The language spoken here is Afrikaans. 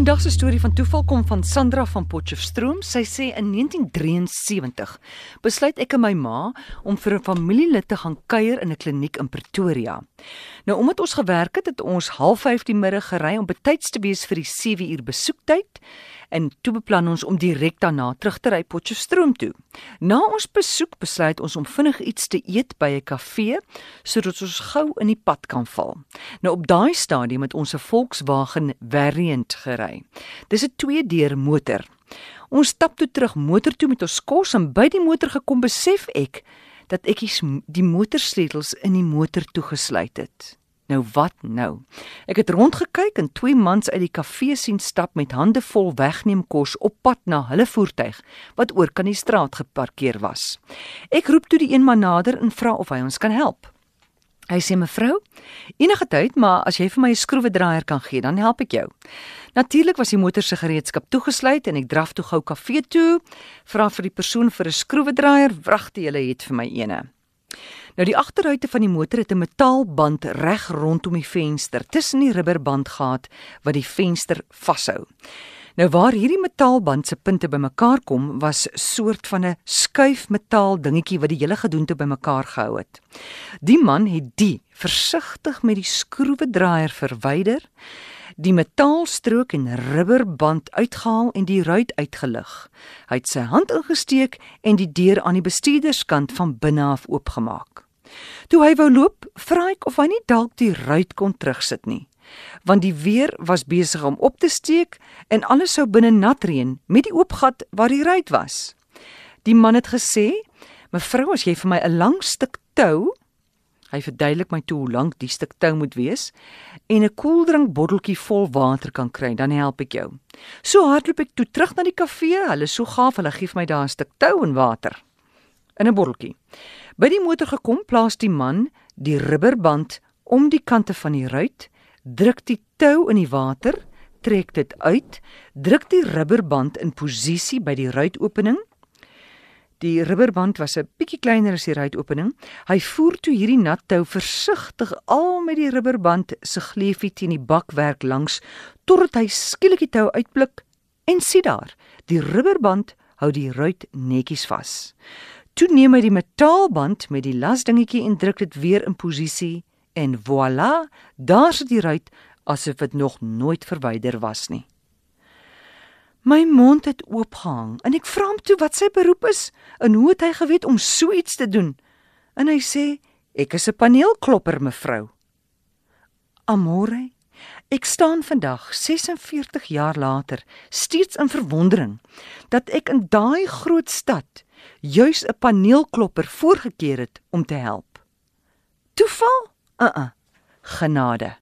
Vandag se storie van toeval kom van Sandra van Potchefstroom. Sy sê in 1973 besluit ek en my ma om vir 'n familielid te gaan kuier in 'n kliniek in Pretoria. Nou omdat ons gewerk het, het ons 05:30 die middag gery om betyds te wees vir die 7 uur besoektyd en toe beplan ons om direk daarna terug te ry Potchefstroom toe. Na ons besoek besluit ons om vinnig iets te eet by 'n kafee sodat ons gou in die pad kan val. Nou op daai stadium het ons 'n Volkswagen Variant gery. Dis 'n twee-deur motor. Ons stap toe terug motor toe met ons kos en by die motor gekom besef ek dat ek die motorsleutels in die motor toegesluit het. Nou wat nou? Ek het rondgekyk en twee mans uit die kafee sien stap met hande vol wegneem kos op pad na hulle voertuig wat oor kan die straat geparkeer was. Ek roep toe die een man nader en vra of hy ons kan help. Hy sê mevrou, enige tyd, maar as jy vir my 'n skroewedraaier kan gee, dan help ek jou. Natuurlik was die motor se gereedskap toegesluit en ek draf toe gou kafee toe, vra vir die persoon vir 'n skroewedraaier, wragte jy het vir my eene. Nou die agterruite van die motor het 'n metaalband reg rondom die venster tussen die rubberbandgaat wat die venster vashou. Nou waar hierdie metaalband se punte bymekaar kom, was soort van 'n skuifmetaal dingetjie wat die hele gedoente bymekaar gehou het. Die man het die versigtig met die skroewedraaier verwyder die metaalstrook en rubberband uitgehaal en die ruit uitgelig. Hy het sy hand ingesteek en die deur aan die bestuurderskant van binne af oopgemaak. Toe hy wou loop, vra ek of hy nie dalk die ruit kon terugsit nie, want die weer was besig om op te steek en alles sou binne nat reën met die oop gat waar die ruit was. Die man het gesê: "Mevrou, as jy vir my 'n lang stuk tou Hy verduidelik my toe hoe lank die stuk tou moet wees en 'n koeldrinkbotteltjie vol water kan kry, dan help ek jou. So hardloop ek toe terug na die kafee. Hulle so gaaf, hulle gee my daar 'n stuk tou en water in 'n botteltjie. By die motor gekom, plaas die man die rubberband om die kante van die ruit, druk die tou in die water, trek dit uit, druk die rubberband in posisie by die ruitopening Die rubberband was 'n bietjie kleiner as die ruitopening. Hy voer toe hierdie nat tou versigtig al met die rubberband se gleufie teen die bakwerk langs totdat hy skielik die tou uitblik en sien daar, die rubberband hou die ruit netjies vas. Toe neem hy die metaalband met die lasdingetjie en druk dit weer in posisie en voilà, daar sit die ruit asof dit nog nooit verwyder was nie. My mond het oopgehang en ek vra hom toe wat sy beroep is en hoe het hy geweet om so iets te doen? En hy sê ek is 'n paneelklopper mevrou. Amore, ek staan vandag 46 jaar later steeds in verwondering dat ek in daai groot stad juis 'n paneelklopper voorgekeer het om te help. Toeval? Uh uh. Genade.